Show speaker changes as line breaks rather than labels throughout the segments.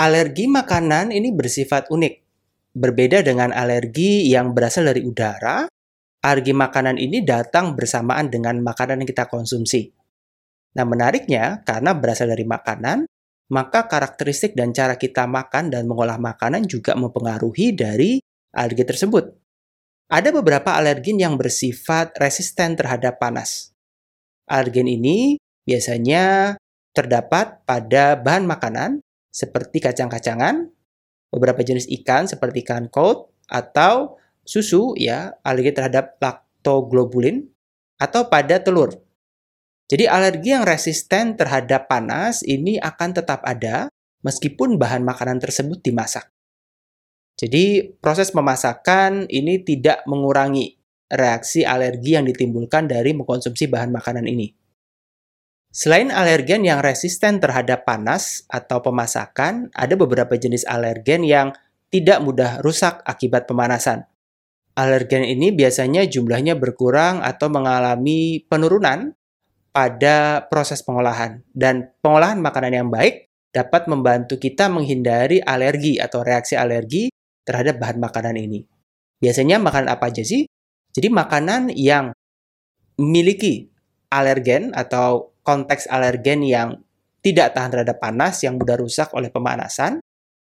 Alergi makanan ini bersifat unik. Berbeda dengan alergi yang berasal dari udara, alergi makanan ini datang bersamaan dengan makanan yang kita konsumsi. Nah, menariknya, karena berasal dari makanan, maka karakteristik dan cara kita makan dan mengolah makanan juga mempengaruhi dari alergi tersebut. Ada beberapa alergen yang bersifat resisten terhadap panas. Alergen ini biasanya terdapat pada bahan makanan seperti kacang-kacangan, beberapa jenis ikan seperti ikan koi atau susu ya, alergi terhadap laktoglobulin atau pada telur. Jadi alergi yang resisten terhadap panas ini akan tetap ada meskipun bahan makanan tersebut dimasak. Jadi proses pemasakan ini tidak mengurangi reaksi alergi yang ditimbulkan dari mengkonsumsi bahan makanan ini. Selain alergen yang resisten terhadap panas atau pemasakan, ada beberapa jenis alergen yang tidak mudah rusak akibat pemanasan. Alergen ini biasanya jumlahnya berkurang atau mengalami penurunan pada proses pengolahan. Dan pengolahan makanan yang baik dapat membantu kita menghindari alergi atau reaksi alergi terhadap bahan makanan ini. Biasanya makanan apa aja sih? Jadi makanan yang memiliki alergen atau konteks alergen yang tidak tahan terhadap panas, yang mudah rusak oleh pemanasan,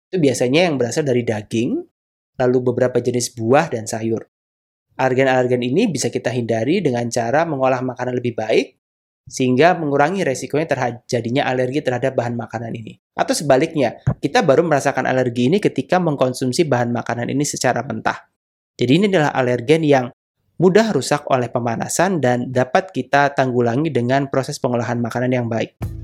itu biasanya yang berasal dari daging, lalu beberapa jenis buah dan sayur. Alergen-alergen ini bisa kita hindari dengan cara mengolah makanan lebih baik, sehingga mengurangi resikonya terjadinya alergi terhadap bahan makanan ini. Atau sebaliknya, kita baru merasakan alergi ini ketika mengkonsumsi bahan makanan ini secara mentah. Jadi ini adalah alergen yang mudah rusak oleh pemanasan dan dapat kita tanggulangi dengan proses pengolahan makanan yang baik.